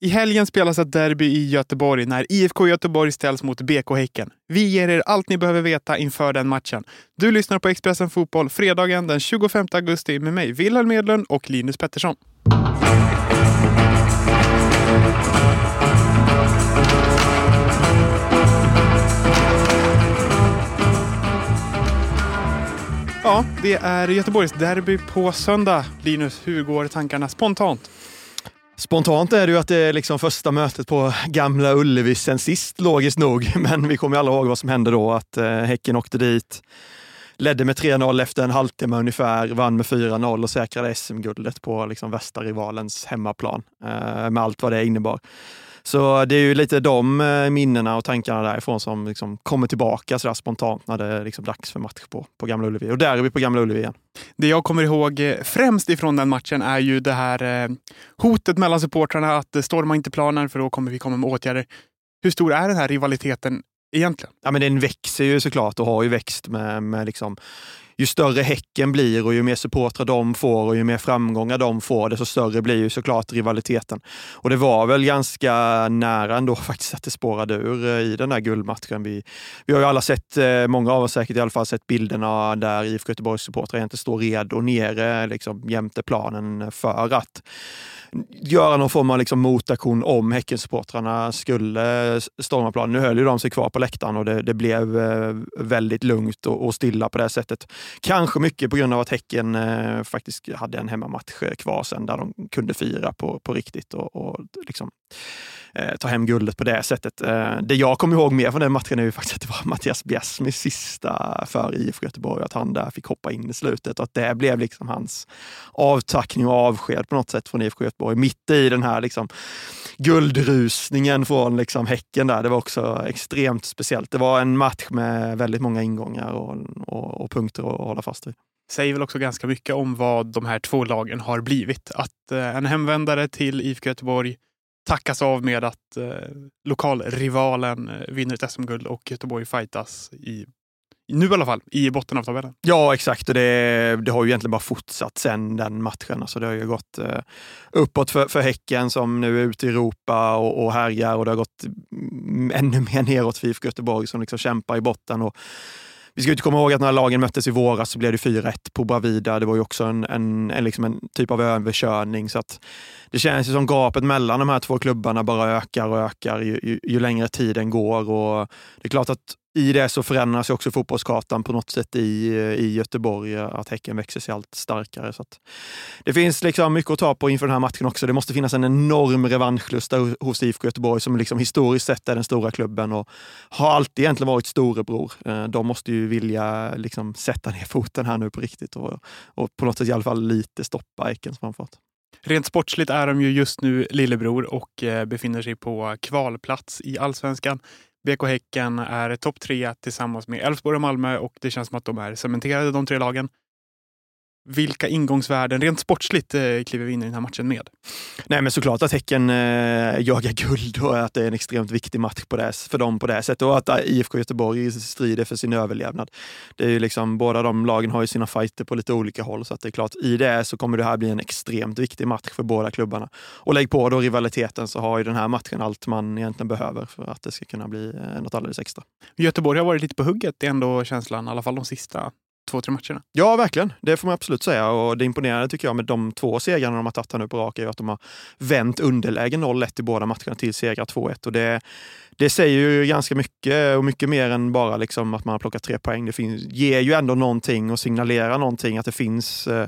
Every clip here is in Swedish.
I helgen spelas ett derby i Göteborg när IFK Göteborg ställs mot BK Häcken. Vi ger er allt ni behöver veta inför den matchen. Du lyssnar på Expressen Fotboll fredagen den 25 augusti med mig, Wilhelm Edlund och Linus Pettersson. Ja, det är Göteborgs derby på söndag. Linus, hur går tankarna spontant? Spontant är det ju att det är liksom första mötet på Gamla Ullevi sen sist, logiskt nog. Men vi kommer alla ihåg vad som hände då, att eh, Häcken åkte dit, ledde med 3-0 efter en halvtimme ungefär, vann med 4-0 och säkrade SM-guldet på liksom värsta rivalens hemmaplan, eh, med allt vad det innebar. Så det är ju lite de eh, minnena och tankarna därifrån som liksom kommer tillbaka så spontant när det är liksom dags för match på, på Gamla Ullevi. Och där är vi på Gamla Ullevi igen. Det jag kommer ihåg eh, främst ifrån den matchen är ju det här eh, hotet mellan supportrarna att storma inte planen för då kommer vi komma med åtgärder. Hur stor är den här rivaliteten egentligen? Ja, men den växer ju såklart och har ju växt med, med liksom ju större Häcken blir och ju mer supportrar de får och ju mer framgångar de får, desto större blir ju såklart rivaliteten. Och det var väl ganska nära ändå faktiskt att det spårade ur eh, i den där guldmatchen. Vi, vi har ju alla sett, eh, många av oss säkert i alla fall, sett bilderna där IFK Göteborgs supportrar egentligen står redo nere liksom, jämte planen för att göra någon form av liksom motaktion om Häckensupportrarna skulle storma planen. Nu höll ju de sig kvar på läktaren och det, det blev eh, väldigt lugnt och, och, stilla på det sättet. Kanske mycket på grund av att Häcken eh, faktiskt hade en hemmamatch eh, kvar sen där de kunde fira på, på riktigt och, och liksom, eh, ta hem guldet på det sättet. Eh, det jag kommer ihåg mer från den matchen är ju faktiskt att det var Mattias Bjärsmys sista för IFK Göteborg, att han där fick hoppa in i slutet och att det blev liksom hans avtackning och avsked på något sätt från IFK Göteborg. Mitt i den här liksom guldrusningen från liksom Häcken där. Det var också extremt speciellt. Det var en match med väldigt många ingångar och, och, och punkter att hålla fast vid säger väl också ganska mycket om vad de här två lagen har blivit. Att eh, en hemvändare till IFK Göteborg tackas av med att eh, lokalrivalen eh, vinner ett SM-guld och Göteborg fightas i nu i alla fall, i botten av tabellen. Ja, exakt. Och det, det har ju egentligen bara fortsatt sen den matchen. Alltså det har ju gått eh, uppåt för, för Häcken som nu är ute i Europa och, och härjar och det har gått mm, ännu mer neråt för IFK Göteborg som liksom kämpar i botten. Och vi ska inte komma ihåg att när lagen möttes i våras så blev det 4-1 på Bravida. Det var ju också en, en, en, liksom en typ av överkörning. Så att det känns ju som gapet mellan de här två klubbarna bara ökar och ökar ju, ju, ju längre tiden går. Och det är klart att i det så förändras också fotbollskartan på något sätt i, eh, i Göteborg, eh, att Häcken växer sig allt starkare. Så det finns liksom mycket att ta på inför den här matchen också. Det måste finnas en enorm revanschlusta hos IFK Göteborg som liksom historiskt sett är den stora klubben och har alltid egentligen varit storebror. Eh, de måste ju vilja liksom sätta ner foten här nu på riktigt och, och på något sätt i alla fall lite stoppa Häckens framfart. Rent sportsligt är de ju just nu lillebror och befinner sig på kvalplats i allsvenskan. BK Häcken är topp tre tillsammans med Elfsborg och Malmö och det känns som att de är cementerade de tre lagen vilka ingångsvärden rent sportsligt eh, kliver vi in i den här matchen med? Nej men såklart att Häcken eh, jagar guld och att det är en extremt viktig match på det, för dem på det sättet och att IFK Göteborg strider för sin överlevnad. Det är ju liksom, båda de lagen har ju sina fighter på lite olika håll så att det är klart i det så kommer det här bli en extremt viktig match för båda klubbarna. Och lägg på då rivaliteten så har ju den här matchen allt man egentligen behöver för att det ska kunna bli eh, något alldeles extra. Göteborg har varit lite på hugget, det är ändå känslan, i alla fall de sista två, tre matcherna. Ja, verkligen. Det får man absolut säga. Och det imponerande tycker jag med de två segrarna de har tagit här nu på rak är att de har vänt underläge 0-1 i båda matcherna till segrar 2-1. Och det, det säger ju ganska mycket och mycket mer än bara liksom att man har plockat tre poäng. Det finns, ger ju ändå någonting och signalerar någonting att det finns eh,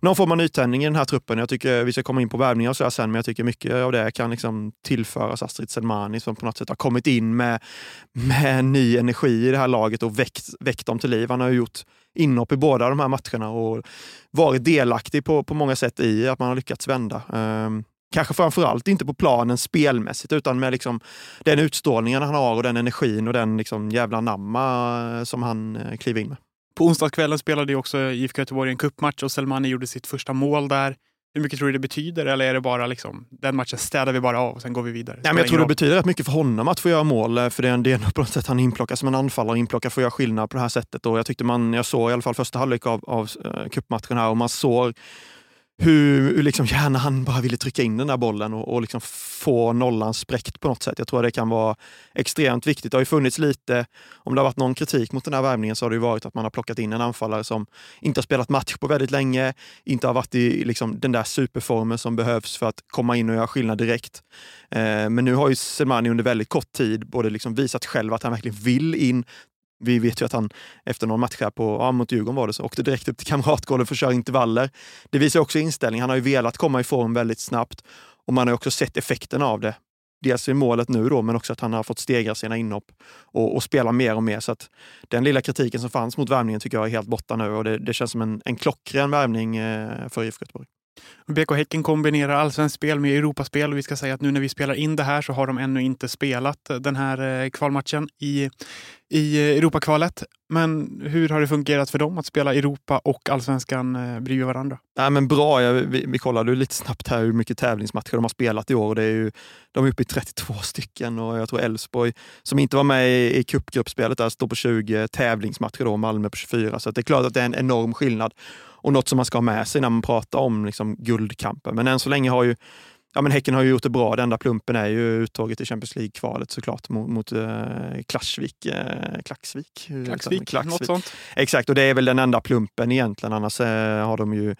någon form av nytändning i den här truppen. Jag tycker vi ska komma in på värvningar och så sen, men jag tycker mycket av det kan liksom tillföras Astrid Selmani som på något sätt har kommit in med, med ny energi i det här laget och väckt, väckt dem till liv. Han har ju gjort inhopp i båda de här matcherna och varit delaktig på, på många sätt i att man har lyckats vända. Um, kanske framförallt inte på planen spelmässigt utan med liksom den utstrålningen han har och den energin och den liksom jävla namma eh, som han eh, kliver in med. På onsdagskvällen spelade också IFK Göteborg en cupmatch och Selmani gjorde sitt första mål där. Hur mycket tror du det betyder? Eller är det bara liksom, den matchen städar vi bara av och sen går vi vidare? Nej, men jag tror det betyder rätt mycket för honom att få göra mål. Eh, för det är, det är på något sätt han inplockar som en anfallare, inplockar för att göra skillnad på det här sättet. Och jag tyckte man, jag såg i alla fall första halvlek av, av uh, cupmatchen här och man såg hur liksom gärna han bara ville trycka in den där bollen och, och liksom få nollan spräckt på något sätt. Jag tror det kan vara extremt viktigt. Det har ju funnits lite, om det har varit någon kritik mot den här värvningen så har det ju varit att man har plockat in en anfallare som inte har spelat match på väldigt länge, inte har varit i liksom, den där superformen som behövs för att komma in och göra skillnad direkt. Eh, men nu har ju Selmani under väldigt kort tid både liksom visat själv att han verkligen vill in, vi vet ju att han efter någon match här på, ja, mot Djurgården var det, så åkte direkt upp till Kamratgården för att köra intervaller. Det visar också inställning. Han har ju velat komma i form väldigt snabbt och man har också sett effekten av det. Dels i målet nu då, men också att han har fått stegra sina inhopp och, och spela mer och mer. Så att den lilla kritiken som fanns mot värmningen tycker jag är helt borta nu och det, det känns som en, en klockren värvning eh, för IFK Göteborg. BK Häcken kombinerar allsvenskt spel med Europaspel och vi ska säga att nu när vi spelar in det här så har de ännu inte spelat eh, den här eh, kvalmatchen i, i Europakvalet. Men hur har det fungerat för dem att spela Europa och allsvenskan eh, bredvid varandra? Nej, men bra, jag, vi, vi kollade lite snabbt här hur mycket tävlingsmatcher de har spelat i år. Och det är ju, de är uppe i 32 stycken och jag tror Elfsborg, som inte var med i, i cupgruppspelet, där står på 20 tävlingsmatcher då, Malmö på 24. Så det är klart att det är en enorm skillnad och något som man ska ha med sig när man pratar om liksom, guldkampen. Men än så länge har ju Ja, men häcken har ju gjort det bra. Den enda plumpen är ju uttåget i Champions League-kvalet såklart mot, mot eh, Klassvik. Eh, Klaxvik? Klaxvik, Klaxvik, något sånt. Exakt, och det är väl den enda plumpen egentligen. Annars eh, har de ju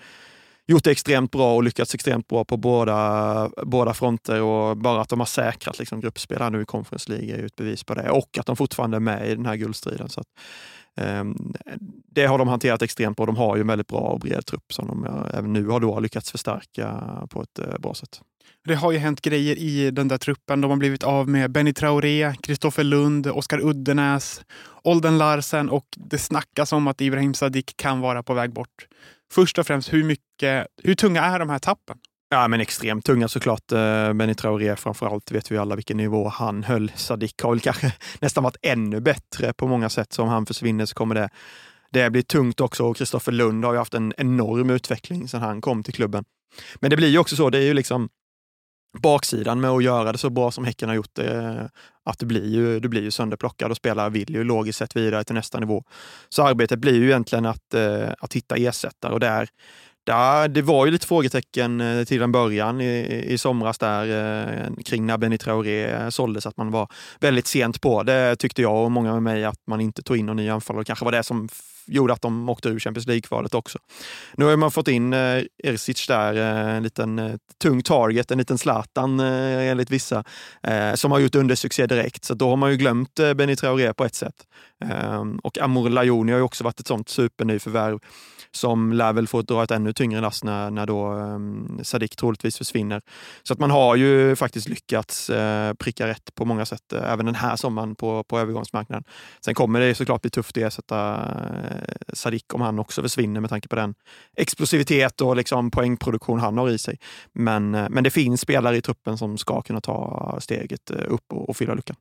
gjort det extremt bra och lyckats extremt bra på båda, båda fronter. Och bara att de har säkrat liksom, gruppspel här nu i Conference League är ju ett bevis på det. Och att de fortfarande är med i den här guldstriden. Så att, um, det har de hanterat extremt bra. De har ju en väldigt bra och bred trupp som de eh, även nu har då lyckats förstärka på ett eh, bra sätt. Det har ju hänt grejer i den där truppen. De har blivit av med Benny Traoré, Kristoffer Lund, Oskar Uddenäs, Olden Larsen och det snackas om att Ibrahim Sadiq kan vara på väg bort. Först och främst, hur, mycket, hur tunga är de här tappen? Ja, men extremt tunga såklart. Eh, Benny Traoré framförallt vet vi alla vilken nivå han höll. Sadik har väl kanske nästan varit ännu bättre på många sätt. Så om han försvinner så kommer det, det bli tungt också. Och Kristoffer Lund har ju haft en enorm utveckling sedan han kom till klubben. Men det blir ju också så, det är ju liksom baksidan med att göra det så bra som Häcken har gjort det, att du blir ju, du blir ju sönderplockad och spelare vill ju logiskt sett vidare till nästa nivå. Så arbetet blir ju egentligen att, eh, att hitta ersättare och där där, det var ju lite frågetecken eh, till en början i, i somras där eh, kring när Benny Traoré såldes, att man var väldigt sent på det tyckte jag och många med mig att man inte tog in någon ny anfallare. Det kanske var det som gjorde att de åkte ur Champions League-kvalet också. Nu har man fått in eh, Ersic där, eh, en liten eh, tung target, en liten Zlatan eh, enligt vissa, eh, som har gjort undersuccé direkt. Så då har man ju glömt eh, Benny Traoré på ett sätt. Eh, och Amor Lajoni har ju också varit ett sånt supernyförvärv som lär väl få dra ett ännu tyngre lass när, när då um, Sadik troligtvis försvinner. Så att man har ju faktiskt lyckats uh, pricka rätt på många sätt, uh, även den här sommaren på, på övergångsmarknaden. Sen kommer det såklart bli tufft att ersätta Eh, Sadik om han också försvinner med tanke på den explosivitet och liksom poängproduktion han har i sig. Men, eh, men det finns spelare i truppen som ska kunna ta steget eh, upp och, och fylla luckan.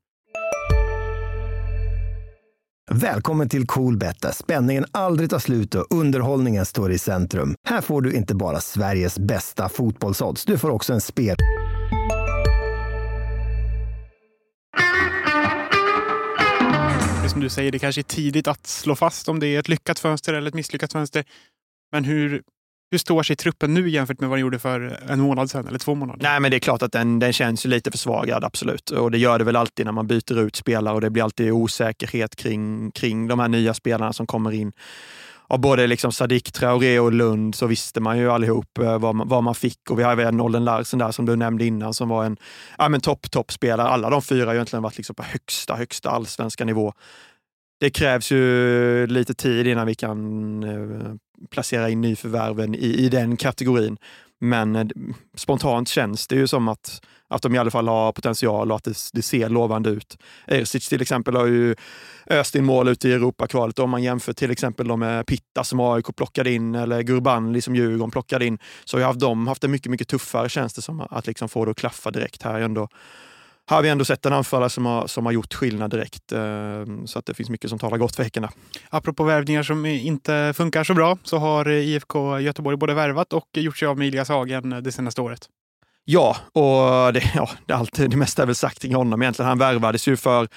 Välkommen till Coolbet där spänningen aldrig tar slut och underhållningen står i centrum. Här får du inte bara Sveriges bästa fotbollsodds, du får också en spel... Som du säger, det kanske är tidigt att slå fast om det är ett lyckat fönster eller ett misslyckat fönster. Men hur hur står sig truppen nu jämfört med vad den gjorde för en månad sedan eller två månader? Nej, men det är klart att den, den känns ju lite försvagad, absolut. Och det gör det väl alltid när man byter ut spelare och det blir alltid osäkerhet kring, kring de här nya spelarna som kommer in. Av både liksom Sadik, Traoré och Lund så visste man ju allihop eh, vad man, vad man fick. Och vi har även Nolden Larsen där som du nämnde innan som var en ja, topp, toppspelare. Alla de fyra har egentligen varit liksom på högsta, högsta allsvenska nivå det krävs ju lite tid innan vi kan eh, placera in nyförvärven i, i den kategorin. Men eh, spontant känns det ju som att, att de i alla fall har potential och att det, det ser lovande ut. Ersic till exempel har ju öst in mål ute i Europakvalet. Om man jämför till exempel med Pitta som AIK plockade in eller Gurbanli som Djurgården plockade in så har de haft det mycket, mycket tuffare känns det som att liksom få det att klaffa direkt här ändå har vi ändå sett en anfallare som har, som har gjort skillnad direkt. Eh, så att det finns mycket som talar gott för Häcken. Apropå värvningar som inte funkar så bra så har IFK Göteborg både värvat och gjort sig av med Elias Hagen det senaste året. Ja, och det, ja, det, allt, det mesta är väl sagt kring honom egentligen. Han värvades ju för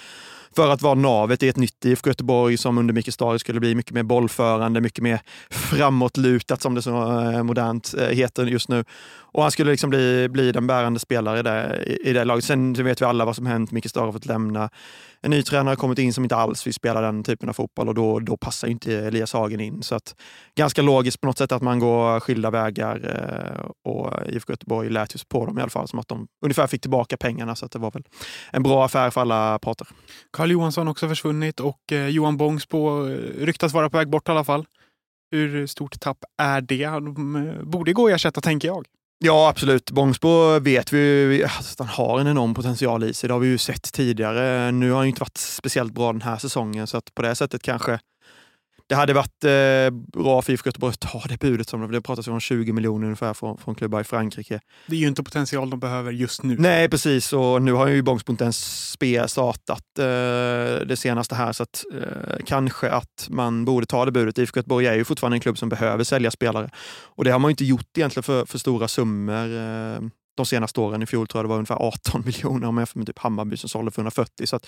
för att vara navet i ett nytt IFK Göteborg som under Micke Stare skulle bli mycket mer bollförande, mycket mer framåtlutat som det så eh, modernt eh, heter just nu. Och han skulle liksom bli, bli den bärande spelaren i det, i det laget. Sen vet vi alla vad som hänt. Micke Stare har fått lämna. En ny tränare har kommit in som inte alls vill spela den typen av fotboll och då, då passar inte Elias Hagen in. Så att, ganska logiskt på något sätt att man går skilda vägar eh, och IFK Göteborg lät ju på dem i alla fall som att de ungefär fick tillbaka pengarna. Så att det var väl en bra affär för alla parter. Karl Johansson också försvunnit och eh, Johan Bångsbo eh, ryktas vara på väg bort i alla fall. Hur stort tapp är det? De eh, borde gå att ersätta, tänker jag. Ja, absolut. Bångsbo vet vi alltså, att han har en enorm potential i sig. Det har vi ju sett tidigare. Nu har han inte varit speciellt bra den här säsongen, så att på det sättet kanske det hade varit eh, bra för IFK Göteborg att ta det budet. Som det pratas om 20 miljoner ungefär från, från klubbar i Frankrike. Det är ju inte potential de behöver just nu. Nej, precis. Och nu har ju Bångsbo inte ens startat eh, det senaste här, så att, eh, kanske att man borde ta det budet. IFK Göteborg är ju fortfarande en klubb som behöver sälja spelare. Och det har man inte gjort egentligen för, för stora summor. De senaste åren. I fjol tror jag det var ungefär 18 miljoner om jag jämför med typ Hammarby som sålde för 140. Så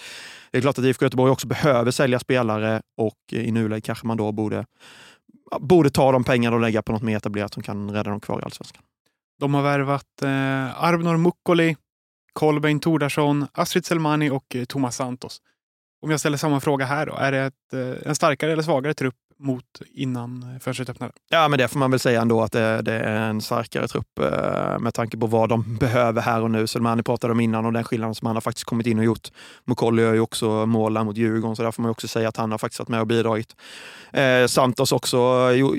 det är klart att IFK Göteborg också behöver sälja spelare och eh, i nuläget kanske man då borde, borde ta de pengarna och lägga på något mer etablerat som kan rädda dem kvar i Allsvenskan. De har värvat eh, Arbnor Mukkoli, Kolbeinn Tordarsson, Astrid Selmani och eh, Thomas Santos. Om jag ställer samma fråga här då, är det ett, eh, en starkare eller svagare trupp mot innan fönstret öppnade? Ja, men det får man väl säga ändå att det, det är en starkare trupp eh, med tanke på vad de behöver här och nu. Selmani pratade om innan och den skillnaden som han har faktiskt kommit in och gjort. Mukolli gör ju också mål mot Djurgården, så där får man också säga att han har faktiskt varit med och bidragit. Eh, Santos också eh, jo,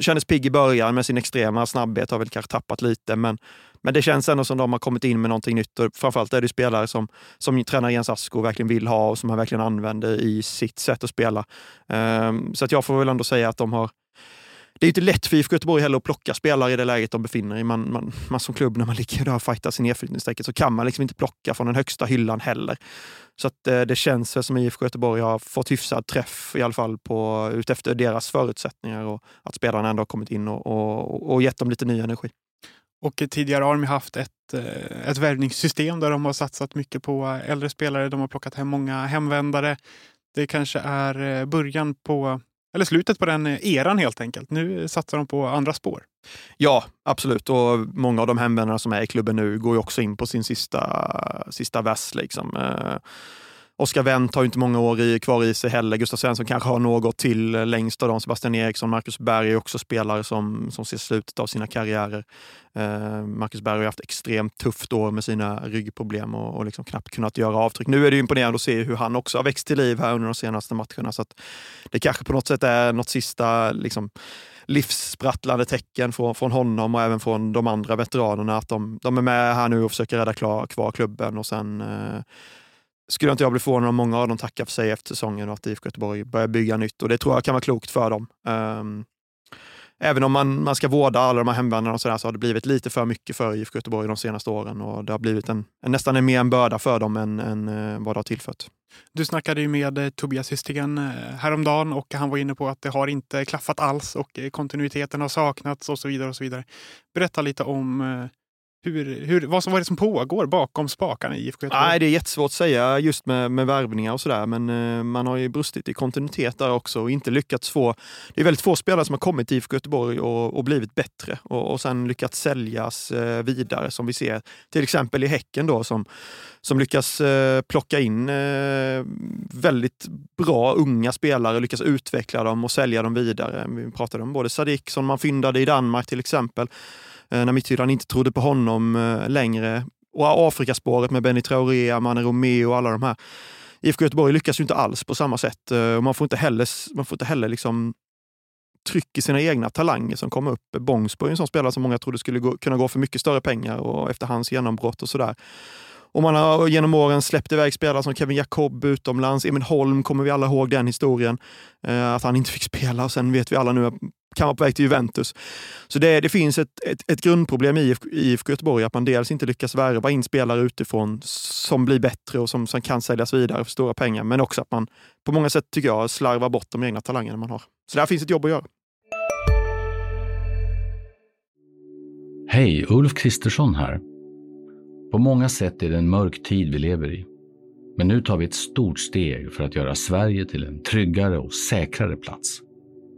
kändes pigg i början med sin extrema snabbhet, har väl kanske tappat lite, men men det känns ändå som de har kommit in med någonting nytt och framförallt är det spelare som, som tränare Jens Asko verkligen vill ha och som han verkligen använder i sitt sätt att spela. Um, så att jag får väl ändå säga att de har det är inte lätt för IFK Göteborg heller att plocka spelare i det läget de befinner i. Man, man, man som klubb, när man ligger där och fightar i nedflyttningsstrecket, så kan man liksom inte plocka från den högsta hyllan heller. Så att, eh, det känns väl som IFK Göteborg har fått hyfsad träff i alla fall på, utefter deras förutsättningar och att spelarna ändå har kommit in och, och, och gett dem lite ny energi. Och tidigare har de haft ett, eh, ett värvningssystem där de har satsat mycket på äldre spelare. De har plockat hem många hemvändare. Det kanske är eh, början på, eller slutet på den eran helt enkelt. Nu satsar de på andra spår. Ja, absolut. Och många av de hemvändarna som är i klubben nu går ju också in på sin sista, sista väst. Liksom. Eh, Oskar Wendt har ju inte många år i, kvar i sig heller. Gustav Svensson kanske har något till längst av dem. Sebastian Eriksson, Marcus Berg är också spelare som, som ser slutet av sina karriärer. Eh, Marcus Berg har haft extremt tufft år med sina ryggproblem och, och liksom knappt kunnat göra avtryck. Nu är det imponerande att se hur han också har växt till liv här under de senaste matcherna. Så det kanske på något sätt är något sista liksom, livssprattlande tecken från, från honom och även från de andra veteranerna att de, de är med här nu och försöker rädda klar, kvar klubben och sen eh, skulle inte jag bli förvånad om många av dem tackar för sig efter säsongen och att IFK Göteborg börjar bygga nytt. Och det tror jag kan vara klokt för dem. Um, även om man, man ska vårda alla de här hemvändarna så, så har det blivit lite för mycket för IFK Göteborg de senaste åren och det har blivit en, en nästan en mer en börda för dem än, än eh, vad det har tillfört. Du snackade ju med eh, Tobias Hystigen eh, häromdagen och han var inne på att det har inte klaffat alls och kontinuiteten har saknats och så vidare. och så vidare. Berätta lite om hur, hur, vad, som, vad är det som pågår bakom spakarna i IFK Göteborg? Nej, Det är jättesvårt att säga just med, med värvningar och sådär, men eh, man har ju brustit i kontinuitet där också och inte lyckats få... Det är väldigt få spelare som har kommit till IFK Göteborg och, och blivit bättre och, och sen lyckats säljas eh, vidare som vi ser till exempel i Häcken då som, som lyckas eh, plocka in eh, väldigt bra unga spelare, lyckas utveckla dem och sälja dem vidare. Vi pratade om både Sadik som man fyndade i Danmark till exempel Eh, när Midtjylland inte trodde på honom eh, längre. Och Afrikaspåret med Benny Traoré, Amane Romeo och alla de här. IFK Göteborg lyckas ju inte alls på samma sätt. Eh, och man får inte heller, man får inte heller liksom tryck i sina egna talanger som kommer upp. Bångsbo är en sån spelare som många trodde skulle gå, kunna gå för mycket större pengar och efter hans genombrott och sådär. Och man har genom åren släppt iväg spelare som Kevin Jacob utomlands. Emil Holm kommer vi alla ihåg den historien. att han inte fick spela. Och sen vet vi alla nu kan vara på väg till Juventus. Så det, det finns ett, ett, ett grundproblem i IFK Göteborg, att man dels inte lyckas värva in spelare utifrån som blir bättre och som, som kan säljas vidare för stora pengar, men också att man på många sätt, tycker jag, slarvar bort de egna talangerna man har. Så där finns ett jobb att göra. Hej, Ulf Kristersson här. På många sätt är det en mörk tid vi lever i. Men nu tar vi ett stort steg för att göra Sverige till en tryggare och säkrare plats.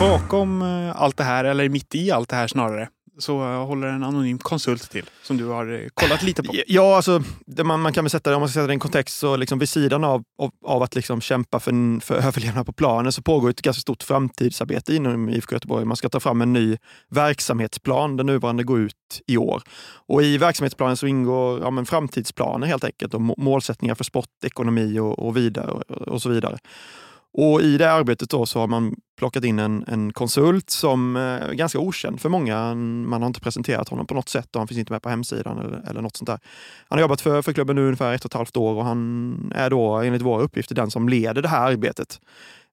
Bakom eh, allt det här, eller mitt i allt det här snarare, så håller en anonym konsult till som du har eh, kollat lite på. Ja, alltså, det man, man kan väl sätta det, om man ska sätta det i en kontext, så liksom vid sidan av, av, av att liksom kämpa för, för överlevnad på planen så pågår ett ganska stort framtidsarbete inom IFK Göteborg. Man ska ta fram en ny verksamhetsplan. Den nuvarande går ut i år. Och I verksamhetsplanen så ingår ja, men framtidsplaner helt enkelt och målsättningar för sport, ekonomi och, och, vidare, och så vidare. Och I det arbetet då så har man plockat in en, en konsult som eh, är ganska okänd för många. Man har inte presenterat honom på något sätt och han finns inte med på hemsidan eller, eller något sånt där. Han har jobbat för, för klubben nu ungefär ett och ett halvt år och han är då enligt våra uppgifter den som leder det här arbetet.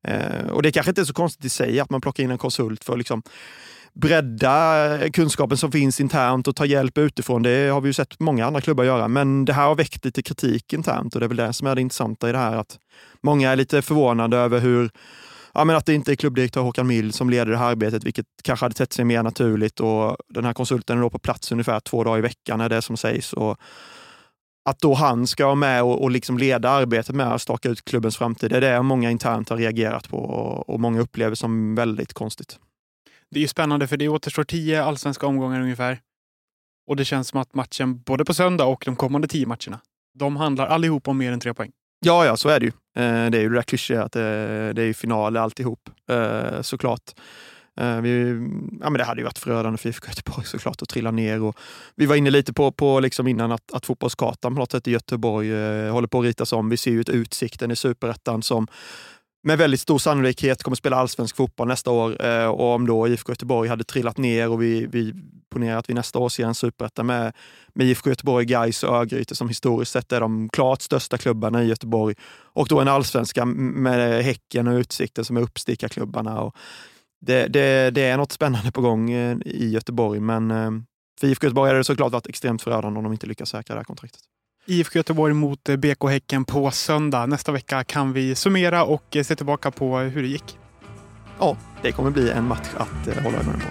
Eh, och det kanske inte är så konstigt i sig att man plockar in en konsult för att liksom bredda kunskapen som finns internt och ta hjälp utifrån. Det har vi ju sett många andra klubbar göra, men det här har väckt lite kritik internt och det är väl det som är det intressanta i det här. Att många är lite förvånade över hur ja, men att det inte är klubbdirektör Håkan Mild som leder det här arbetet, vilket kanske hade tett sig mer naturligt. Och den här konsulten är då på plats ungefär två dagar i veckan, är det som sägs. Och att då han ska vara med och, och liksom leda arbetet med att staka ut klubbens framtid, det är det många internt har reagerat på och, och många upplever som väldigt konstigt. Det är ju spännande för det återstår tio allsvenska omgångar ungefär. Och det känns som att matchen både på söndag och de kommande tio matcherna, de handlar allihop om mer än tre poäng. Ja, ja, så är det ju. Eh, det är ju det där klyschiga att eh, det, är är final alltihop, eh, såklart. Vi, ja, men det hade ju varit förödande för IFK Göteborg såklart att trilla ner. Och vi var inne lite på, på liksom innan att, att fotbollskartan på något sätt i Göteborg eh, håller på att ritas om. Vi ser ju ett Utsikten i superettan som med väldigt stor sannolikhet kommer spela allsvensk fotboll nästa år. Eh, och om då IFK Göteborg hade trillat ner och vi, vi ponerar att vi nästa år ser en superetta med, med IFK Göteborg, Gais och Örgryte som historiskt sett är de klart största klubbarna i Göteborg. Och då en allsvenska med Häcken och Utsikten som är uppstickarklubbarna. Och det, det, det är något spännande på gång eh, i Göteborg, men eh, för IFK Göteborg hade det såklart varit extremt förödande om de inte lyckas säkra det här kontraktet. IFK Göteborg mot eh, BK Häcken på söndag. Nästa vecka kan vi summera och se tillbaka på hur det gick. Ja, det kommer bli en match att hålla ögonen på.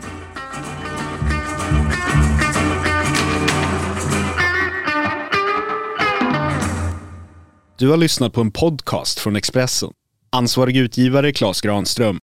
Du har lyssnat på en podcast från Expressen. Ansvarig utgivare Klas Granström